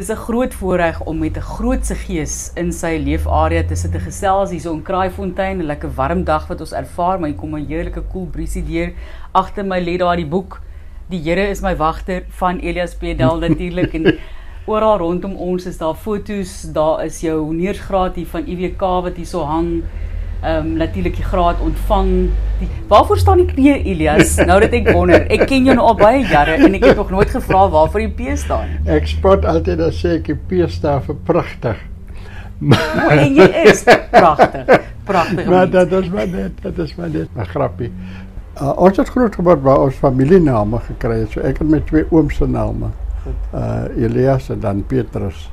Dit is 'n groot voorreg om met 'n grootse gees in sy leefarea te sit te gesels. Hier so in Kraaifontein, 'n lekker warm dag wat ons ervaar, maar hier kom 'n heerlike koel briesie deur. Agter my lê daar die boek Die Here is my wagter van Elias Pedel natuurlik en oral rondom ons is daar fotos, daar is jou honeursgraad hier van IWK wat hier so hang ehm um, natuurlik die graad ontvang. Die, waarvoor staan die P Elias? Nou dat ek wonder. Ek ken jou nou al baie jare en ek het nog nooit gevra waarvoor die P staan. Ek spot altyd as sê ek die P staan vir pragtig. Maar en jy is pragtig. Pragtig. Maar dat is maar net, dit is maar net 'n grappie. Uh, ons het groot geword waar ons familiename gekry het. So ek het met twee ooms se name. Uh Elias en dan Petrus.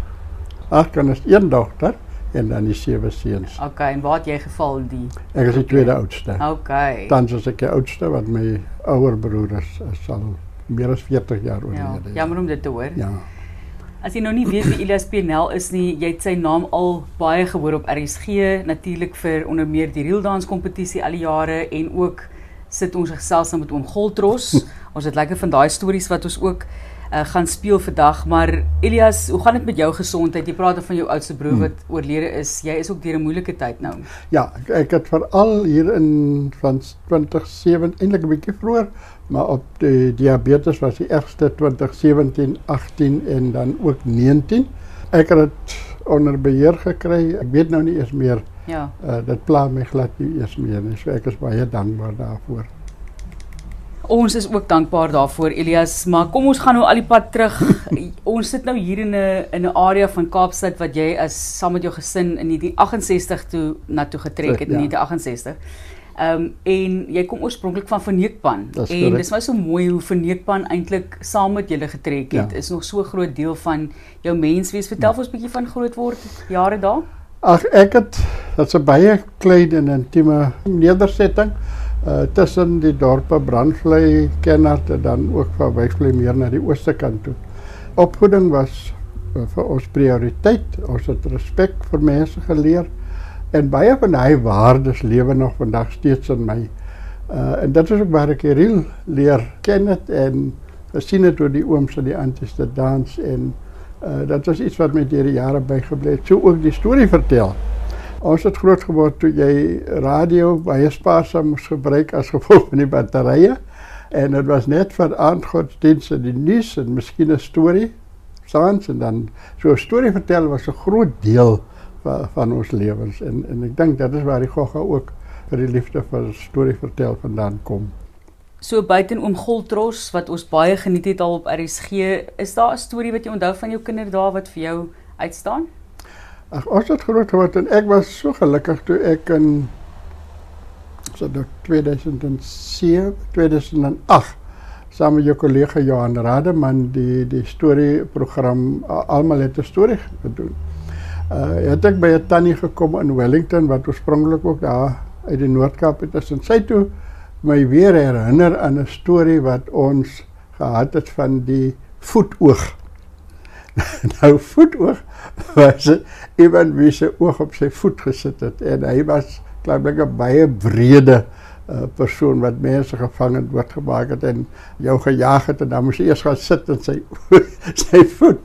Ag, kan is een dogter en dan die sewe seuns. Okay, en waar het jy geval die? Ek is die tweede oudste. Okay. Tans is ek die oudste wat my ouer broer is, is al meer as 40 jaar Ja, oorlede. jammer om dit te hoor. Ja. As jy nou nie weet wie Elias Penel is nie, jy het sy naam al baie gehoor op RSG, natuurlik vir onder meer die reeldans kompetisie al die jare en ook sit ons gesels met oom Goltros. ons het lekker van daai stories wat ons ook uh, gaan speel vandag, maar Elias, hoe gaan dit met jou gesondheid? Jy praat van jou oudste broer Hmm. wat oorlede is. Jy is ook deur 'n moeilike tyd nou. Ja, ek, ek het veral hier in van 2007 eintlik 'n bietjie vroeër, maar op die diabetes was die ergste 2017, 18 en dan ook 19. Ek het dit onder beheer gekry. Ek weet nou nie eens meer Ja. uh, dit pla my glad nie eens meer nie. So ek is baie dankbaar daarvoor. Ons is ook dankbaar daarvoor Elias, maar kom ons gaan nou al die pad terug. ons sit nou hier in 'n in 'n area van Kaapstad wat jy as saam met jou gesin in 1968 toe na toe getrek het in Ja. 1968. Ehm um, en jy kom oorspronklik van Verneekpan en dis my so mooi hoe Verneekpan eintlik saam met julle getrek het. Ja. Is nog so 'n groot deel van jou menswees. Vertel vir ons 'n bietjie van groot word jare daar. Ag ek het dit's 'n baie klein en intieme nedersetting uh tussen die dorpe Brandvlei, Kennard en dan ook van Wesvlei meer na die ooste kant toe. Opvoeding was uh, vir ons prioriteit. Ons het respek vir mense geleer en baie van daai waardes lewe nog vandag steeds in my. Uh en dit is ook waar ek hierdie leer ken het en gesien het hoe die ooms en die anties dit dans en uh dit was iets wat my deur die jare bygebly het. So ook die storie vertel. Ons het groot geword toe jy radio baie spaarsaam moes gebruik as gevolg van die batterye en dit was net vir aandgodsdienste, die nuus en miskien 'n storie saans en dan so 'n storie vertel was 'n groot deel van, van ons lewens en en ek dink dit is waar die gogga ook vir die liefde vir storie vertel vandaan kom. So buiten oom Goltros wat ons baie geniet het al op RSG, is daar 'n storie wat jy onthou van jou kinderdae wat vir jou uitstaan? Ag ons het groot geword en ek was so gelukkig toe ek in so dit 2007, 2008 saam met jou kollega Johan Rademan die die storieprogram uh, almal het 'n storie gedoen. Uh het ek by 'n tannie gekom in Wellington wat oorspronklik ook daar uit die Noord-Kaap het is en sy toe my weer herinner aan 'n storie wat ons gehad het van die voetoog. nou voetoog was dit iemand wie se oog op sy voet gesit het en hy was klaarblik 'n baie brede uh, persoon wat mense gevang en doodgemaak het en jou gejaag het en dan moes jy eers gaan sit in sy sy voet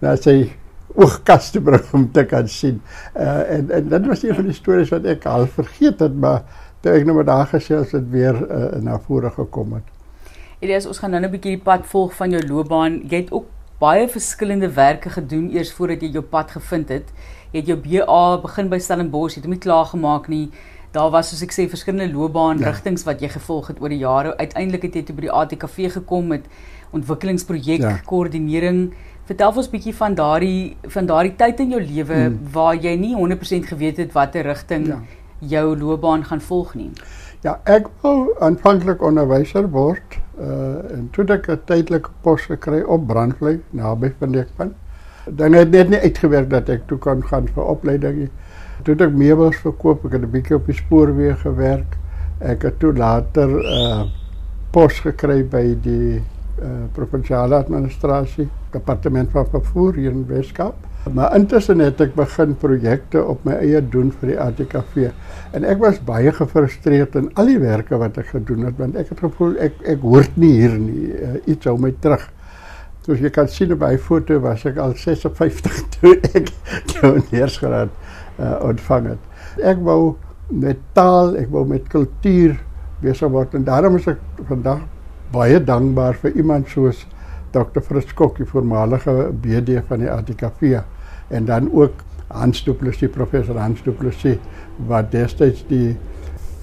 na, sy oogkas te bring om te kan sien. Uh, en en dit was een van die stories wat ek al vergeet het maar toe ek nou met haar gesels het weer uh, na vore gekom het. Elias, ons gaan nou 'n bietjie die pad volg van jou loopbaan. Jy het ook baie verskillende werke gedoen eers voordat jy jou pad gevind het. Jy het jou BA begin by Stellenbosch, jy het hom nie klaar gemaak nie. Daar was soos ek sê verskillende loopbaanrigtinge wat jy gevolg het oor die jare. Uiteindelik het jy toe by die ATKV gekom met ontwikkelingsprojek, Ja. koördinering. Vertel ons 'n bietjie van daardie van daardie tyd in jou lewe Hmm. waar jy nie 100% geweet het watter rigting Ja. jou loopbaan gaan volg nie. Ja, ek wou aanvanklik onderwyser word uh en toe ek 'n tydelike pos gekry op Brandvlei naby Verneekpan. Dan het dit nie uitgewerk dat ek toe kan gaan vir opleiding nie. Toe ek meubels verkoop, ek het 'n bietjie op die spoorweë gewerk. Ek het toe later uh pos gekry by die uh provinsiale administrasie, departement van vervoer hier in Weskaap. Maar intussen het ek begin projekte op my eie doen vir die ATKV. En ek was baie gefrustreerd in al die werke wat ek gedoen het want ek het gevoel ek ek hoort nie hier nie. Uh, iets hou my terug. Soos jy kan sien op my foto was ek al 56 toe ek pioniersgraad uh, ontvang het. Ek wou met taal, ek wou met kultuur besig word en daarom is ek vandag baie dankbaar vir iemand soos Dr. Fritz Kok, die voormalige BD van die ATKV en dan ook Hans Du Plessis, professor Hans Du Plessis wat destyds die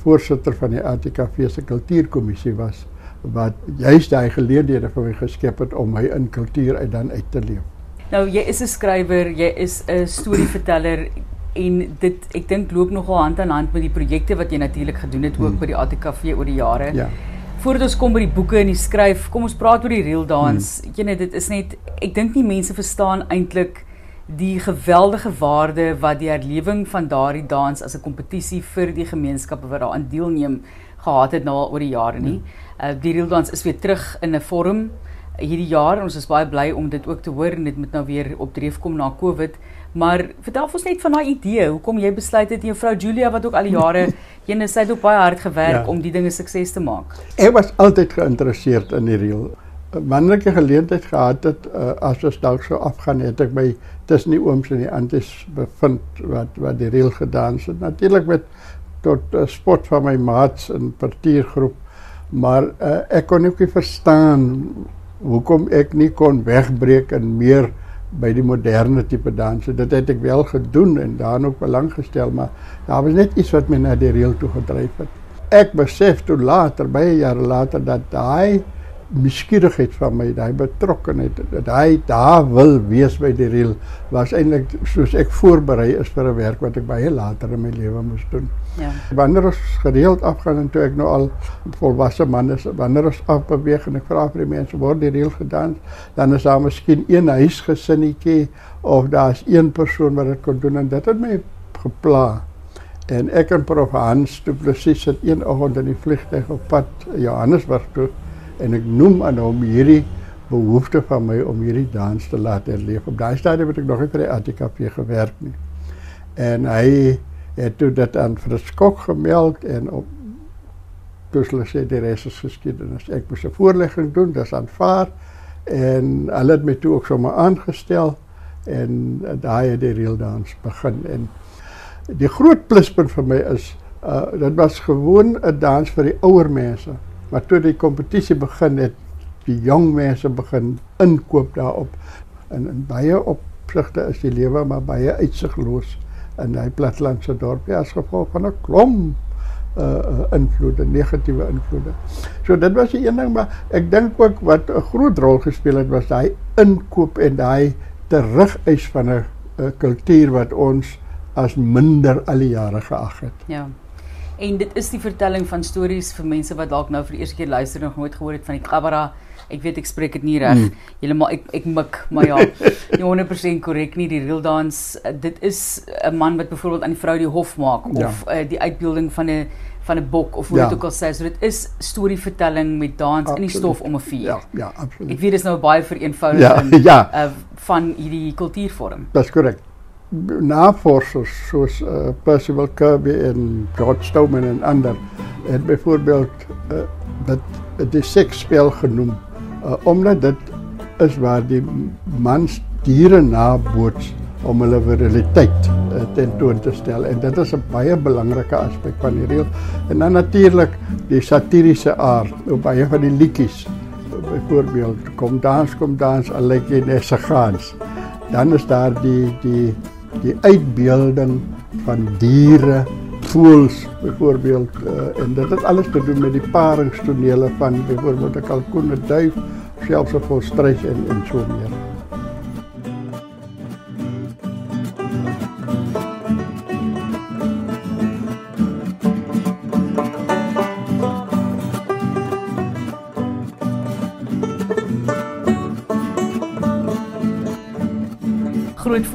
voorsitter van die ATKV se kultuurkommissie was wat juist daai geleenthede vir my geskep het om my in kultuur uit dan uit te leef. Nou jy is 'n skrywer, jy is 'n storieverteller en dit ek dink loop nogal hand aan hand met die projekte wat jy natuurlik gedoen het ook hmm. by die ATKV oor die jare. Ja. Voordat ons kom by die boeke en die skryf, kom ons praat oor die real dance. Hmm. Jy net dit is net ek dink nie mense verstaan eintlik die geweldige waarde wat die herlewing van daardie dans as 'n kompetisie vir die gemeenskappe wat daaraan deelneem gehad het nou al oor die jare nie. Uh die real dance is weer terug in 'n vorm hierdie jaar. Ons is baie bly om dit ook te hoor en dit moet nou weer op dreef kom na Covid. Maar vertel ons net van daai idee. Hoekom jy besluit het juffrou Julia wat ook al die jare ene sy het ook baie hard gewerk ja. om die dinge sukses te maak. Ek was altyd geïnteresseerd in die real wanneer ek 'n geleentheid gehad het uh, as ons dalk sou afgaan het ek my tussen die ooms en die anties bevind wat wat die reël gedans het natuurlik met tot uh, sport van my maats in partiergroep maar uh, ek kon ook nie verstaan hoekom ek nie kon wegbreek en meer by die moderne tipe danse dit het ek wel gedoen en daarin ook belang gestel maar daar was net iets wat my na die reël toe gedryf het. Ek besef toe later baie jare later dat daai nuuskierigheid van my, daai betrokkenheid dat hy daar wil wees by die reel was eintlik soos ek voorberei is vir 'n werk wat ek baie later in my lewe moes doen. Ja. Wanneer ons gereeld afgaan en toe ek nou al volwasse man is, wanneer ons afbeweeg en ek vra vir die mense word die reel gedans, dan is daar miskien een huisgesinnetjie of daar's een persoon wat dit kon doen en dit het my gepla. En ek en prof Hans Du Plessis het een oggend in die vliegtuig op pad Johannesburg toe en ek noem aan hom hierdie behoefte van my om hierdie dans te laat herleef. Op daai stadium het ek nog nie vir die ATKP gewerk nie. En hy het toe dit aan Friskok gemeld en op hulle sê die res is geskiedenis. Ek moes 'n voorlegging doen, dis aanvaar en hulle het my toe ook sommer aangestel en daai het die real dance begin en die groot pluspunt vir my is uh dit was gewoon 'n dans vir die ouer mense Maar toe die kompetisie begin het, die jong mense begin inkoop daarop. En in baie opsigte is die lewe maar baie uitsigloos in hy platlandse dorpie as gevolg van 'n klomp uh invloede, negatiewe invloede. So was die een ding, maar ek dink ook wat 'n groot rol gespeel het was daai inkoop en daai terugeis van 'n kultuur wat ons as minder al die jare geag het. Ja. En dit is die vertelling van stories vir mense wat dalk nou vir die eerste keer luister en nog nooit gehoor het van die Kabara. Ek weet ek spreek dit nie reg. Mm. Helemaal ek ek mik, maar ja, nie 100% korrek nie. Die real dance, eh, dit is 'n man wat byvoorbeeld aan die vrou die hof maak ja. of uh, die uitbeelding van 'n van 'n bok of hoe ja. dit ook al sê. So dit is storievertelling met dans in die stof om 'n vuur. Ja, ja, absoluut. Ek weet dit is nou baie vereenvoudiging ja, ja. Uh, van hierdie kultuurvorm. Dis korrek navorsers soos uh, Percival Kirby en George Stoneman en ander het byvoorbeeld uh, dit die seksspel genoem uh, omdat dit is waar die mans diere naboots om hulle viriliteit uh, tentoon te stel. En dit is 'n baie belangrike aspek van die reël en dan natuurlik die satiriese aard op baie van die liedjies byvoorbeeld kom dans kom dans alletjie net se gaans. Dan is daar die die die uitbeelding van diere, voëls byvoorbeeld uh, en dit het alles te doen met die paringstonele van byvoorbeeld 'n kalkoen, 'n duif, selfs 'n volstrys en en so meer.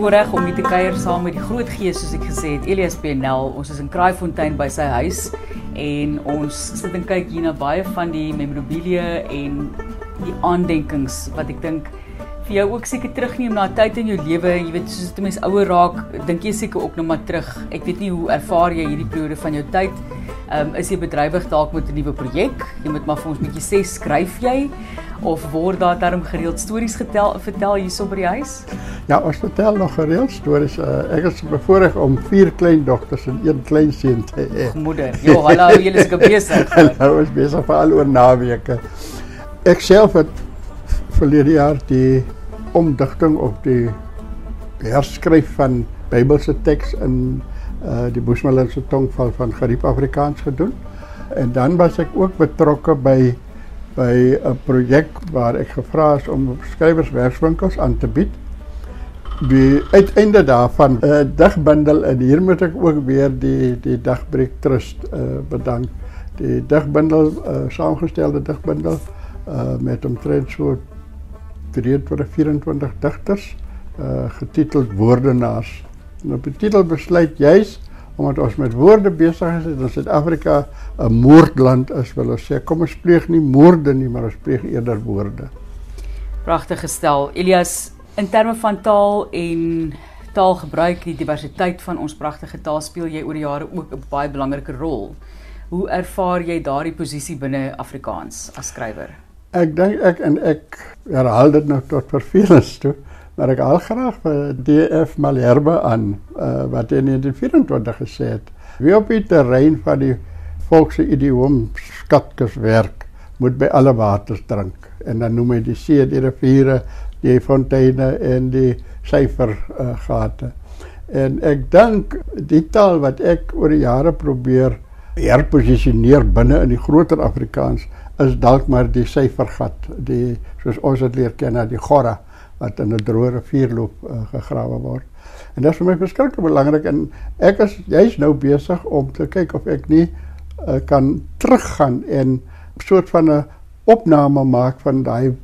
Voorreg om hier te kuier saam met die groot gees soos ek gesê het Elias Penel. Ons is in Kraaifontein by sy huis en ons sit en kyk hier na baie van die memorabilia en die aandenkings wat ek dink vir jou ook seker terugneem na 'n tyd in jou lewe, jy weet soos dit 'n mens ouer raak, dink jy seker ook nou maar terug. Ek weet nie hoe ervaar jy hierdie periode van jou tyd? Ehm um, is jy bedrywig dalk met 'n nuwe projek? Jy moet maar vir ons bietjie sê, skryf jy of word daar darm gereeld stories getel vertel hierso by die huis? Ja, ons vertel nog gereeld stories. Uh, ek is bevoorreg om vier kleindogters en een kleinseun te hê. Moeder, ja, hallo, julle is besig. Hulle is besig vir al oor naweke. Ek self het verlede jaar die omdigting of die herskryf van Bybelse teks in uh die Bushmalandse tongval van Gariep Afrikaans gedoen. En dan was ek ook betrokke by by 'n projek waar ek gevra is om skrywerswerkswinkels aan te bied. Die uiteinde daarvan 'n uh, digbundel en hier moet ek ook weer die die Dagbreek Trust uh bedank. Die digbundel uh saamgestelde digbundel uh met omtrent so 23 24 digters uh getiteld Woordenaars. En op die titel besluit juis omdat ons met woorde besig is en Suid-Afrika 'n moordland is, wil ons sê kom ons pleeg nie moorde nie, maar ons pleeg eerder woorde. Pragtig gestel. Elias, in terme van taal en taalgebruik, die diversiteit van ons pragtige taal speel jy oor die jare ook 'n baie belangrike rol. Hoe ervaar jy daardie posisie binne Afrikaans as skrywer? Ek dink ek en ek herhaal dit nou tot vervelings toe maar ek al graag vir DF Malherbe aan uh, wat in 1924 gesê het wie op die terrein van die volkse idioom skatkes werk moet by alle waters drink? En dan noem hy die see die riviere die fonteine en die syfer uh, gate. En ek dink die taal wat ek oor die jare probeer herposisioneer binne in die groter Afrikaans is dalk maar die syfergat die soos ons dit leer ken na die gorra wat in 'n droë rivier loop uh, gegrawe word. En dit is vir my verskriklik belangrik en ek is juist nou besig om te kyk of ek nie uh, kan teruggaan en 'n soort van 'n opname maak van daai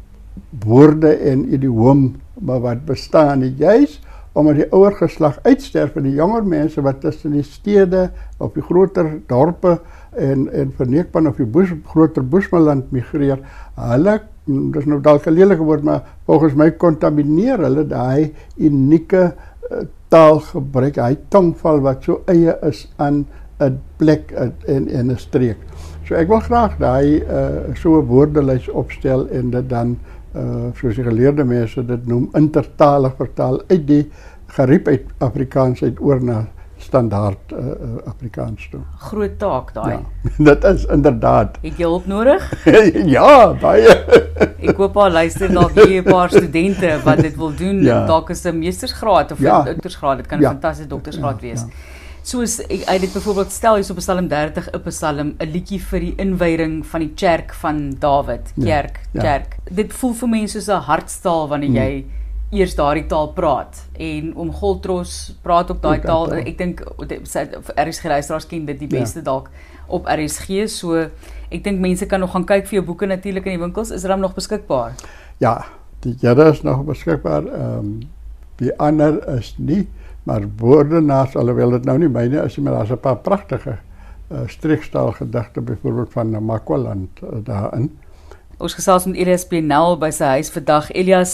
woorde en idioom wat bestaan juist omdat die ouer geslag uitsterf en die jonger mense wat tussen die stede of die groter dorpe en en verneekpan of die bos groter bosmeland migreer hulle dis nou dalk 'n lelike woord maar volgens my kontamineer hulle daai unieke uh, taalgebruik, hy tongval wat so eie is aan 'n plek en en 'n streek. So ek wil graag daai uh, so 'n woordelys opstel en dit dan uh, soos die geleerde mense dit noem intertalig vertaal uit die geriep uit Afrikaans uit oor na standaard uh, Afrikaans toe. Groot taak daai. Ja, dit is inderdaad. Het jy hulp nodig? ja, baie. Ek hoop al luister dalk hier 'n paar studente wat dit wil doen. Ja. Dalk is 'n meestersgraad of 'n ja. doktorsgraad. Dit kan 'n ja. fantastiese doktorsgraad ja. wees. Ja. Soos ek uit dit byvoorbeeld stel hier op Psalm 30 'n Psalm 'n liedjie vir die inwyding van die kerk van Dawid, kerk, ja. kerk. Ja. Dit voel vir mense soos 'n hartstaal wanneer jy eers daardie taal praat en om Goltros praat ook daai taal ek dink RSG luisteraars ken dit die ja. beste ja. dalk op RSG so ek dink mense kan nog gaan kyk vir jou boeke natuurlik in die winkels is dit nog beskikbaar ja die jare is nog beskikbaar ehm um, die ander is nie maar woorde nas alhoewel dit nou nie myne is maar daar's 'n paar pragtige uh, streekstaal gedigte byvoorbeeld van Makwaland uh, daarin Ons gesels met Elias Plenel by sy huis vandag. Elias,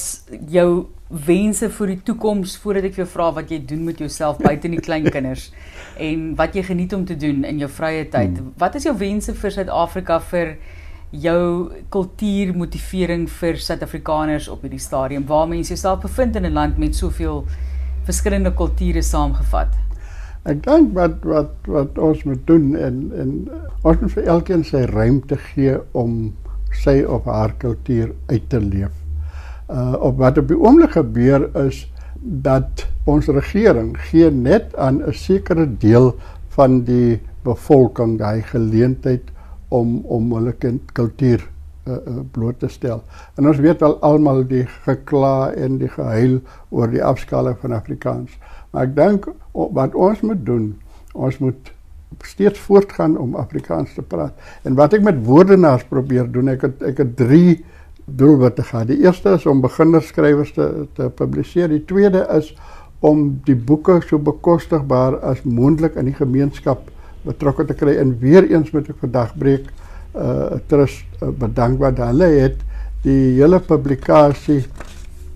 jou wense vir die toekoms voordat ek jou vra wat jy doen met jouself buite die klein kinders en wat jy geniet om te doen in jou vrye tyd. Hmm. Wat is jou wense vir Suid-Afrika vir jou kultuurmotivering vir Suid-Afrikaners op hierdie stadium waar mense jouself bevind in 'n land met soveel verskillende kulture saamgevat? Ek dink wat wat wat ons moet doen en en ons moet vir elkeen sy ruimte gee om sy of haar kultuur uit te leef uh op wat op die oomblik gebeur is dat ons regering gee net aan 'n sekere deel van die bevolking daai geleentheid om om hulle kultuur uh, uh, bloot te stel. En ons weet al almal die gekla en die gehuil oor die afskaling van Afrikaans. Maar ek dink wat ons moet doen, ons moet steeds voortgaan om Afrikaans te praat. En wat ek met woordenaars probeer doen, ek het ek het 3 doelwitte gehad. Die eerste is om beginnerskrywers te te publiseer. Die tweede is om die boeke so bekostigbaar as moontlik in die gemeenskap betrokke te kry. En weer eens moet ek vandag breek uh trust uh, bedank wat hulle het die hele publikasie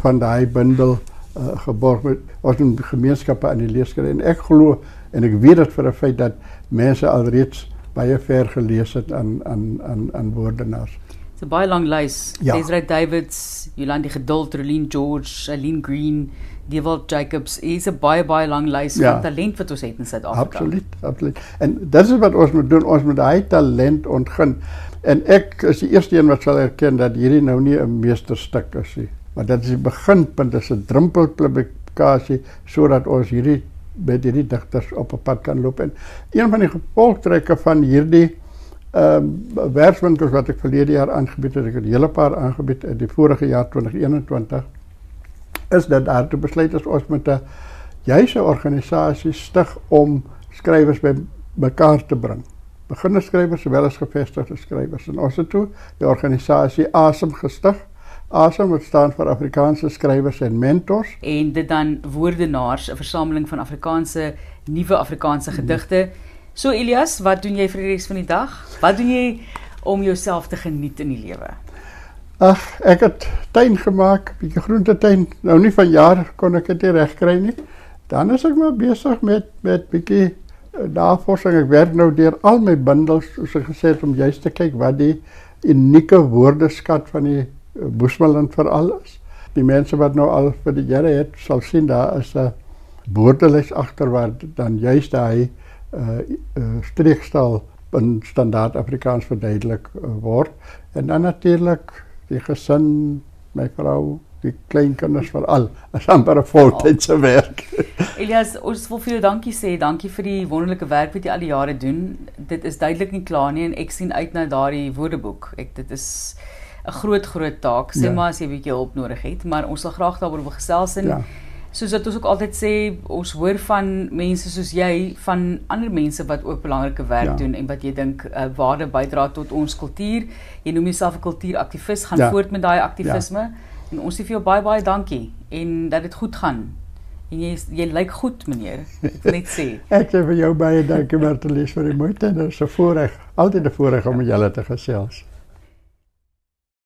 van daai bundel uh, geborg met ons gemeenskappe aan die leeskry en ek glo en ek weet dit vir 'n feit dat mense alreeds baie ver gelees het aan aan aan aan woordenaars. Dit's 'n baie lang lys. Ja. Desiree Davids, Jolande Geduld, Roline George, Eileen Green, Dewald Jacobs. Hier's 'n baie baie lang lys Ja. van talent wat ons het in Suid-Afrika. Absoluut, absoluut. En dit is wat ons moet doen. Ons moet daai talent ontgin. En ek is die eerste een wat sal erken dat hierdie nou nie 'n meesterstuk is nie, maar dit is die beginpunt, dit is 'n drempelpublikasie sodat ons hierdie met hierdie digters op 'n pad kan loop. En een van die gevolgtrekke van hierdie ehm um, werkswinkels wat ek verlede jaar aangebied het, ek het 'n hele paar aangebied in die vorige jaar 2021 is dat daar toe besluit is ons met 'n juise organisasie stig om skrywers by mekaar te bring. Beginnerskrywers sowel as gevestigde skrywers. En ons het toe die organisasie Asem gestig. Asem wat staan vir Afrikaanse skrywers en mentors. En dit dan woordenaars, 'n versameling van Afrikaanse nuwe Afrikaanse gedigte. So Elias, wat doen jy vir die res van die dag? Wat doen jy om jouself te geniet in die lewe? Ag, ek het tuin gemaak, bietjie groentetuin. Nou nie van jaar kon ek dit nie regkry nie. Dan is ek maar besig met met bietjie eh, navorsing. Ek werk nou deur al my bundels, soos ek gesê het, om juist te kyk wat die unieke woordeskat van die eh, Boesmanland veral is. Die mense wat nou al vir die jare het, sal sien daar is 'n woordelys agter waar dan juist daai uh, uh streekstal in standaard Afrikaans verduidelik word. En dan natuurlik die gesin, my vrou, die kleinkinders veral. Is amper 'n voltydse werk. Elias, ons wil vir jou dankie sê. Dankie vir die wonderlike werk wat jy al die jare doen. Dit is duidelik nie klaar nie en ek sien uit na daardie woordeboek. Ek dit is 'n groot groot taak. Sê Ja. maar as jy 'n bietjie hulp nodig het, maar ons sal graag daaroor wil gesels en Ja. Soos wat ons ook altyd sê, ons hoor van mense soos jy, van ander mense wat ook belangrike werk Ja. doen en wat jy dink 'n uh, waarde bydra tot ons kultuur. Jy noem jouself 'n kultuuraktivis, gaan Ja. voort met daai aktivisme. En ons sê vir jou baie baie dankie en dat dit goed gaan. En jy jy lyk goed, meneer. Ek wil net sê. Ek sê vir jou baie dankie Martelies vir die moeite en dit is 'n voorreg, altyd 'n voorreg om met julle te gesels.